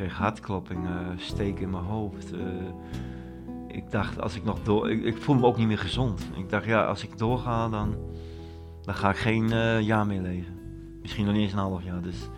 kreeg hartkloppingen, steken in mijn hoofd. Eh, ik dacht, als ik nog door... Ik, ik voel me ook niet meer gezond. Ik dacht, ja, als ik doorga, dan, dan ga ik geen eh, jaar meer leven. Misschien nog niet eens een half jaar. Dus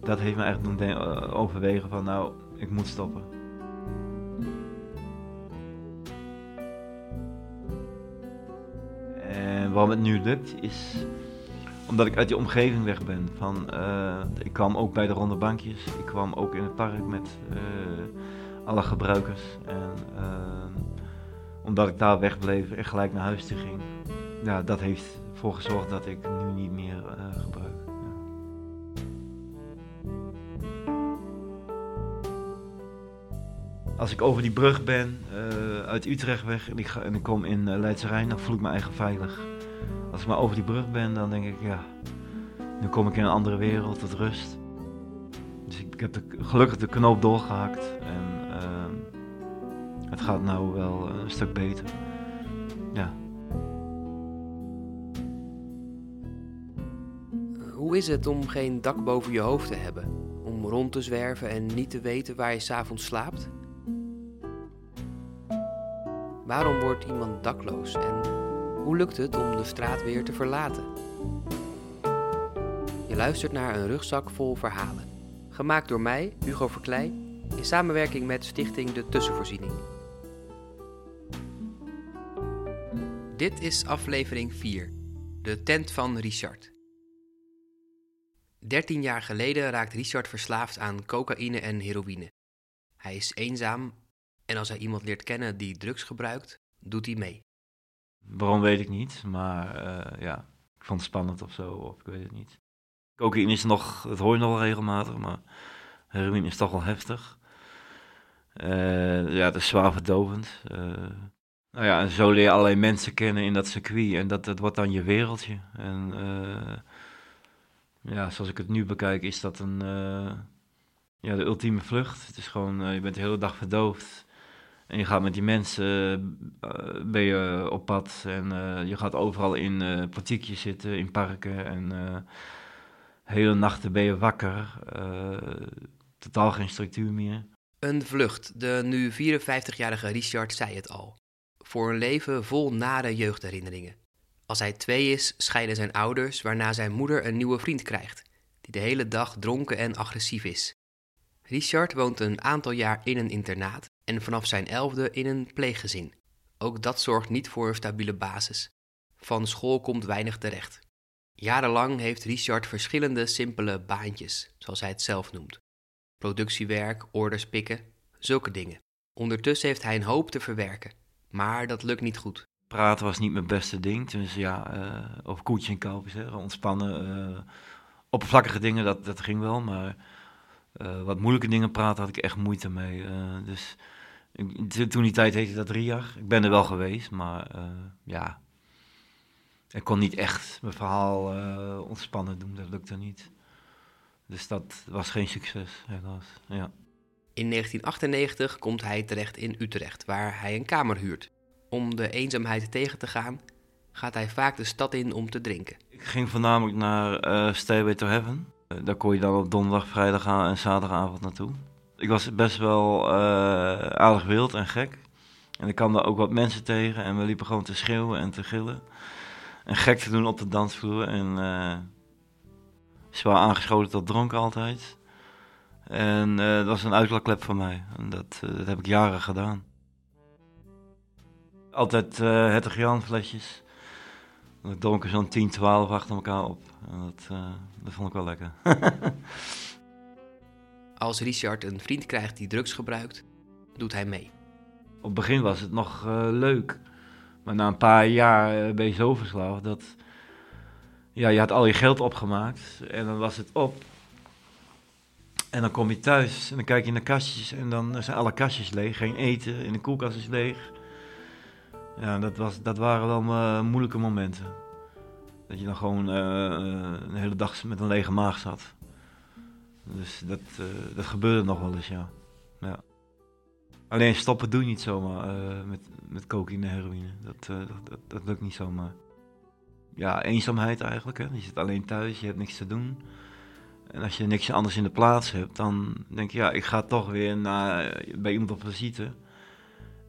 dat heeft me echt doen eh, overwegen van, nou, ik moet stoppen. En waarom het nu lukt, is omdat ik uit die omgeving weg ben. Van, eh, ik kwam ook bij de ronde bankjes. Ik kwam ook in het park met eh, alle gebruikers. En eh, omdat ik daar wegbleef en gelijk naar huis ging. Ja, dat heeft ervoor gezorgd dat ik nu niet meer gebruik. Als ik over die brug ben, eh, uit Utrecht weg, en ik, ga, en ik kom in uh, Leidse Rijn, dan voel ik me eigen veilig. Als ik maar over die brug ben, dan denk ik, ja, nu kom ik in een andere wereld, tot rust. Dus ik, heb de, gelukkig de knoop doorgehakt en ehm, het gaat nou wel een stuk beter. Ja. Hoe is het om geen dak boven je hoofd te hebben? Om rond te zwerven en niet te weten waar je s'avonds slaapt? Waarom wordt iemand dakloos en hoe lukt het om de straat weer te verlaten? Je luistert naar een rugzak vol verhalen. Gemaakt door mij, Hugo Verkleij, in samenwerking met Stichting De Tussenvoorziening. Dit is aflevering 4, de tent van Richard. 13 jaar geleden raakt Richard verslaafd aan cocaïne en heroïne. Hij is eenzaam en als hij iemand leert kennen die drugs gebruikt, doet hij mee. Waarom weet ik niet, maar eh, ja, ik vond het spannend of zo, of ik weet het niet. Cocaïne is nog, dat hoor je nog regelmatig, maar heroïne is toch wel heftig. Eh, ja, het is zwaar verdovend. Eh, nou ja, en zo leer je allerlei mensen kennen in dat circuit en dat, dat wordt dan je wereldje. En ja, zoals ik het nu bekijk, is dat een, ja, de ultieme vlucht. Het is gewoon, je bent de hele dag verdoofd. En je gaat met die mensen, eh, ben je op pad en eh, je gaat overal in portiekjes zitten, in parken en hele nachten ben je wakker. totaal geen structuur meer. Een vlucht, de nu 54-jarige Richard zei het al. Voor een leven vol nare jeugdherinneringen. Als hij twee is, scheiden zijn ouders, waarna zijn moeder een nieuwe vriend krijgt, die de hele dag dronken en agressief is. Richard woont een aantal jaar in een internaat en vanaf zijn elfde in een pleeggezin. Ook dat zorgt niet voor een stabiele basis. Van school komt weinig terecht. Jarenlang heeft Richard verschillende simpele baantjes, zoals hij het zelf noemt. Productiewerk, orders pikken, zulke dingen. Ondertussen heeft hij een hoop te verwerken, maar dat lukt niet goed. Praten was niet mijn beste ding, dus ja, eh, over koetje en kalfjes, ontspannen. eh, oppervlakkige dingen, dat, dat ging wel, maar eh, wat moeilijke dingen praten had ik echt moeite mee. dus toen die tijd heette dat drie jaar. Ik ben er wel geweest, maar eh, ja, ik kon niet echt mijn verhaal eh, ontspannen doen, dat lukte niet. Dus dat was geen succes, helaas. Ja. In 1998 komt hij terecht in Utrecht, waar hij een kamer huurt. Om de eenzaamheid tegen te gaan, gaat hij vaak de stad in om te drinken. Ik ging voornamelijk naar eh Stairway to Heaven. Daar kon je dan op donderdag, vrijdag en zaterdagavond naartoe. Ik was best wel eh, aardig wild en gek. En ik kwam daar ook wat mensen tegen en we liepen gewoon te schreeuwen en te gillen. En gek te doen op de dansvloer. En eh zwaar aangeschoten tot dronken altijd. En eh, dat was een uitlaatklep voor mij. En dat, dat heb ik jaren gedaan. Altijd eh Hertog Jan flesjes. Dan dronken zo'n 10, 12 achter elkaar op. En dat, dat vond ik wel lekker. Als Richard een vriend krijgt die drugs gebruikt, doet hij mee. Op het begin was het nog eh, leuk. Maar na een paar jaar eh, ben je zo verslaafd dat... Ja, je had al je geld opgemaakt en dan was het op. En dan kom je thuis en dan kijk je naar kastjes en dan zijn alle kastjes leeg. Geen eten en de koelkast is leeg. Ja, dat, was, dat waren wel eh, moeilijke momenten. Dat je dan gewoon een hele dag met een lege maag zat. Dus dat, eh, dat gebeurde nog wel eens, ja. ja. Alleen stoppen doe je niet zomaar eh, met, met cocaïne en heroïne. Dat, eh, dat, dat, dat lukt niet zomaar. Ja, eenzaamheid eigenlijk. Hè. Je zit alleen thuis, je hebt niks te doen. En als je niks anders in de plaats hebt, dan denk je, ja, ik ga toch weer naar, bij iemand op visite.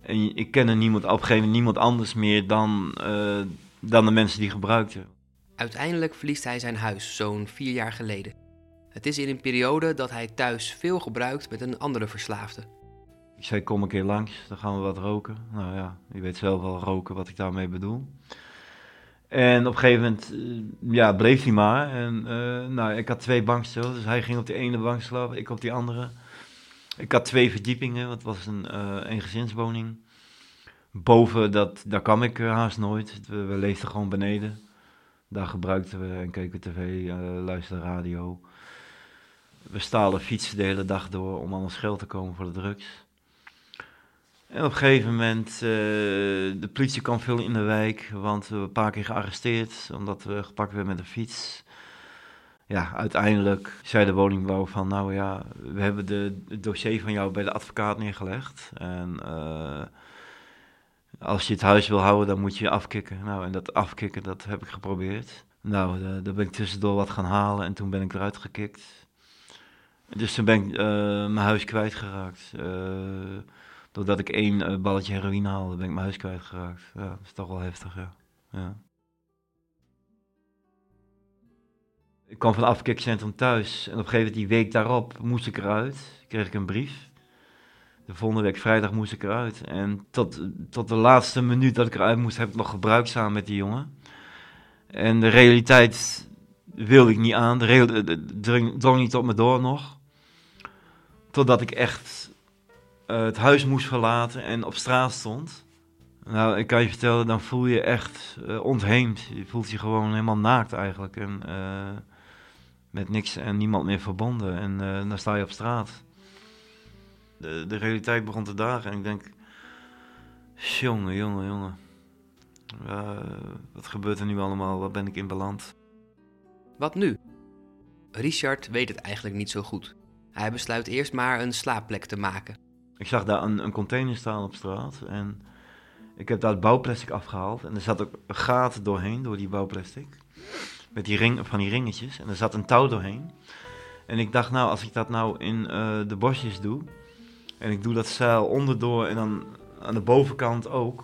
En ik ken er niemand, op een gegeven moment niemand anders meer dan, uh, dan de mensen die gebruikten. Uiteindelijk verliest hij zijn huis, zo'n vier jaar geleden. Het is in een periode dat hij thuis veel gebruikt met een andere verslaafde. Ik zei, kom een keer langs, dan gaan we wat roken. Nou ja, je weet zelf wel roken wat ik daarmee bedoel. En op een gegeven moment eh, ja, bleef hij maar. En uh, nou, ik had twee bankstellen, dus hij ging op de ene bank slapen, ik op die andere. Ik had twee verdiepingen, want het was een uh, eengezinswoning. Boven, dat, daar kwam ik haast nooit. We, we, leefden gewoon beneden. Daar gebruikten we en keken tv, luisterden radio. We stalen fietsen de hele dag door om aan ons geld te komen voor de drugs. En op een gegeven moment, uh, de politie kwam veel in de wijk, want we hebben een paar keer gearresteerd, omdat we gepakt werden met een fiets. Ja, uiteindelijk zei de woningbouw van, nou ja, we hebben de, het dossier van jou bij de advocaat neergelegd. En uh, als je het huis wil houden, dan moet je afkicken. Nou, en dat afkicken, dat heb ik geprobeerd. Nou, uh, daar ben ik tussendoor wat gaan halen en toen ben ik eruit gekikt. Dus toen ben ik mijn huis kwijtgeraakt. Doordat ik één uh, balletje heroïne haalde, ben ik mijn huis kwijtgeraakt. Ja, dat is toch wel heftig, ja. ja. Ik kwam van het afkikcentrum thuis en op een gegeven moment die week daarop moest ik eruit. Kreeg ik een brief. De volgende week vrijdag moest ik eruit. En tot, tot de laatste minuut dat ik eruit moest, heb ik nog gebruikt samen met die jongen. En de realiteit wilde ik niet aan. De drong niet op me door nog. Totdat ik echt uh, het huis moest verlaten en op straat stond. Nou, ik kan je vertellen, dan voel je echt uh, ontheemd. Je voelt je gewoon helemaal naakt eigenlijk. En uh, met niks en niemand meer verbonden. En dan sta je op straat. De, de realiteit begon te dagen en ik denk... Jongen, jongen, jongen. wat gebeurt er nu allemaal? Waar ben ik in beland? Wat nu? Richard weet het eigenlijk niet zo goed. Hij besluit eerst maar een slaapplek te maken. Ik zag daar een, een container staan op straat en ik heb daar bouwplastic afgehaald. En er zat ook een gaten doorheen, door die bouwplastic. Met die ring, van die ringetjes. En er zat een touw doorheen. En ik dacht, nou, als ik dat nou in uh, de bosjes doe. En ik doe dat zeil onderdoor en dan aan de bovenkant ook.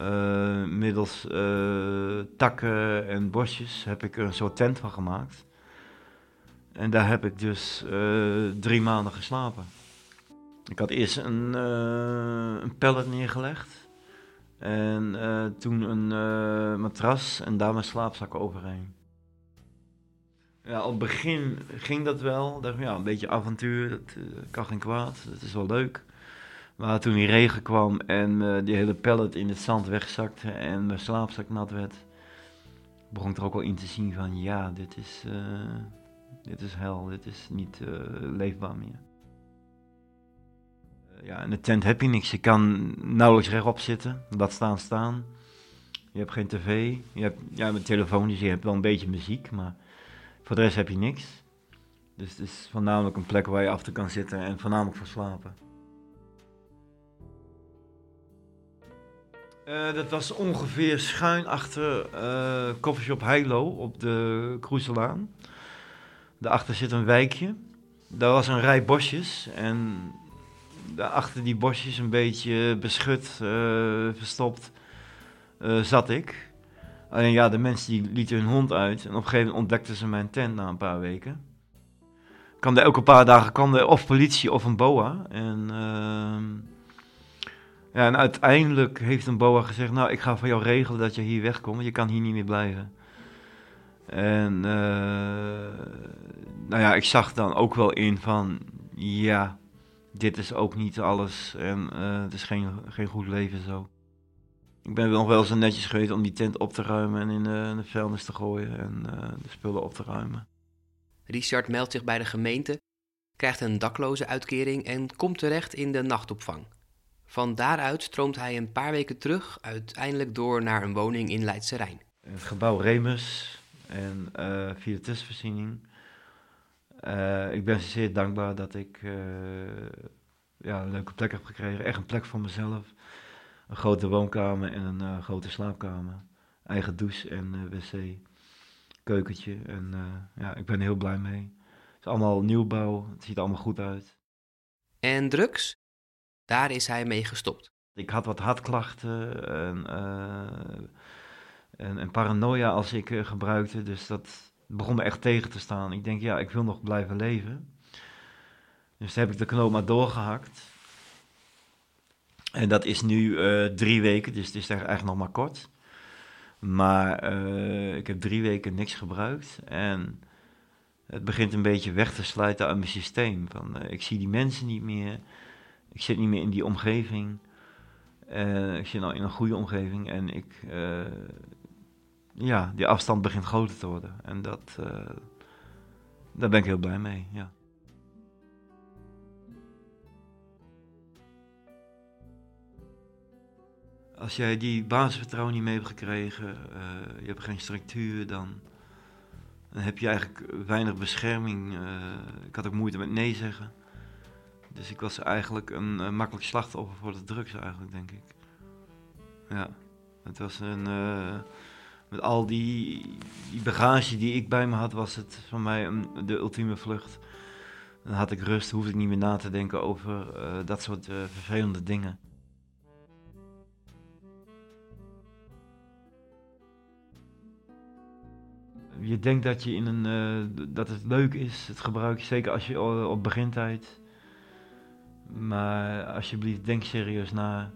Uh, middels uh, takken en bosjes heb ik er een soort tent van gemaakt. En daar heb ik dus drie maanden geslapen. Ik had eerst een, een pallet neergelegd. En toen een matras en daar mijn slaapzak overheen. Ja, op het begin ging dat wel. Dacht, ja, een beetje avontuur, dat kan geen kwaad, dat is wel leuk. Maar toen die regen kwam en die hele pallet in het zand wegzakte en mijn slaapzak nat werd, begon ik er ook wel in te zien van ja, dit is, dit is hel, dit is niet leefbaar meer ja, in de tent heb je niks. Je kan nauwelijks rechtop zitten, dat staan staan. Je hebt geen tv. Je hebt ja, met telefoon, dus je hebt wel een beetje muziek, maar voor de rest heb je niks. Dus het is voornamelijk een plek waar je af te kan zitten en voornamelijk voor slapen. Uh, dat was ongeveer schuin achter uh, Heilo op de Kroeselaan. Daarachter zit een wijkje. Daar was een rij bosjes en achter die bosjes, een beetje beschut, uh, verstopt, zat ik. Alleen ja, de mensen die lieten hun hond uit. En op een gegeven moment ontdekten ze mijn tent na een paar weken. Er elke paar dagen kwam er of politie of een boa. En, uh, ja, en uiteindelijk heeft een boa gezegd: Nou, ik ga voor jou regelen dat je hier wegkomt. Je kan hier niet meer blijven. En uh, nou ja, ik zag dan ook wel in van ja, dit is ook niet alles en uh, het is geen, geen goed leven zo. Ik ben nog wel zo netjes geweest om die tent op te ruimen en in de, vuilnis te gooien en uh, de spullen op te ruimen. Richard meldt zich bij de gemeente, krijgt een dakloze uitkering en komt terecht in de nachtopvang. Van daaruit stroomt hij een paar weken terug, uiteindelijk door naar een woning in Leidse Rijn. Het gebouw Remus en uh, via de tussenvoorziening uh, ik ben zeer dankbaar dat ik uh, ja, een leuke plek heb gekregen. Echt een plek voor mezelf. Een grote woonkamer en een grote slaapkamer. Eigen douche en wc. Keukentje. En ja, ik ben er heel blij mee. allemaal nieuwbouw, het ziet er allemaal goed uit. En drugs? Daar is hij mee gestopt. Ik had wat hartklachten en, eh, en, paranoia als ik eh, gebruikte, dus dat begon me echt tegen te staan. Ik denk, ja, ik wil nog blijven leven. Dus heb ik de knoop maar doorgehakt. En dat is nu eh, drie weken, dus het is eigenlijk nog maar kort. Maar ik heb drie weken niks gebruikt. En het begint een beetje weg te sluiten uit mijn systeem. Van, ik zie die mensen niet meer. Ik zit niet meer in die omgeving. ik zit nou in een goede omgeving. En ik, ja, die afstand begint groter te worden. En dat, daar ben ik heel blij mee, ja. als jij die basisvertrouwen niet mee hebt gekregen, uh, je hebt geen structuur, dan, dan, heb je eigenlijk weinig bescherming. Uh, ik had ook moeite met nee zeggen. Dus ik was eigenlijk een, makkelijk slachtoffer voor de drugs eigenlijk, denk ik. Ja, het was een... Uh, met al die, bagage die ik bij me had, was het voor mij een, de ultieme vlucht. Dan had ik rust, hoefde ik niet meer na te denken over dat soort vervelende dingen. je denkt dat, je in een, dat het leuk is, het gebruik, zeker als je op begintijd. Maar alsjeblieft, denk serieus na.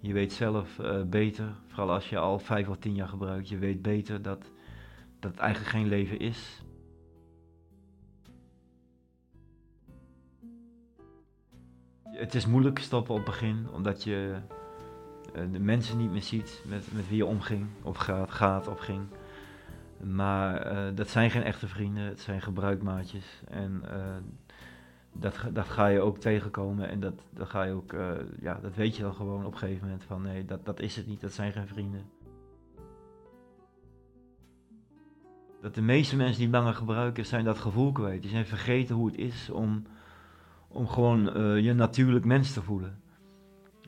Je weet zelf uh, beter, vooral als je al vijf of tien jaar gebruikt, je weet beter dat, dat het eigenlijk geen leven is. Het is moeilijk stoppen op het begin, omdat je uh, de mensen niet meer ziet met, met wie je omging, of gaat, gaat of ging. Maar eh, dat zijn geen echte vrienden, het zijn gebruikmaatjes. En uh, dat, dat ga je ook tegenkomen en dat, dat ga je ook, uh, ja, dat weet je dan gewoon op een gegeven moment van nee, dat, dat is het niet, dat zijn geen vrienden. Dat de meeste mensen die langer gebruiken, zijn dat gevoel kwijt. Die zijn vergeten hoe het is om, om gewoon je natuurlijk mens te voelen.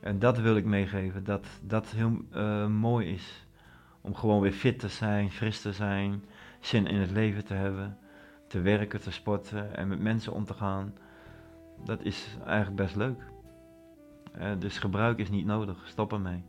En dat wil ik meegeven, dat dat heel mooi is. Om gewoon weer fit te zijn, fris te zijn, zin in het leven te hebben, te werken, te sporten en met mensen om te gaan. Dat is eigenlijk best leuk. Uh, dus gebruik is niet nodig, stop ermee.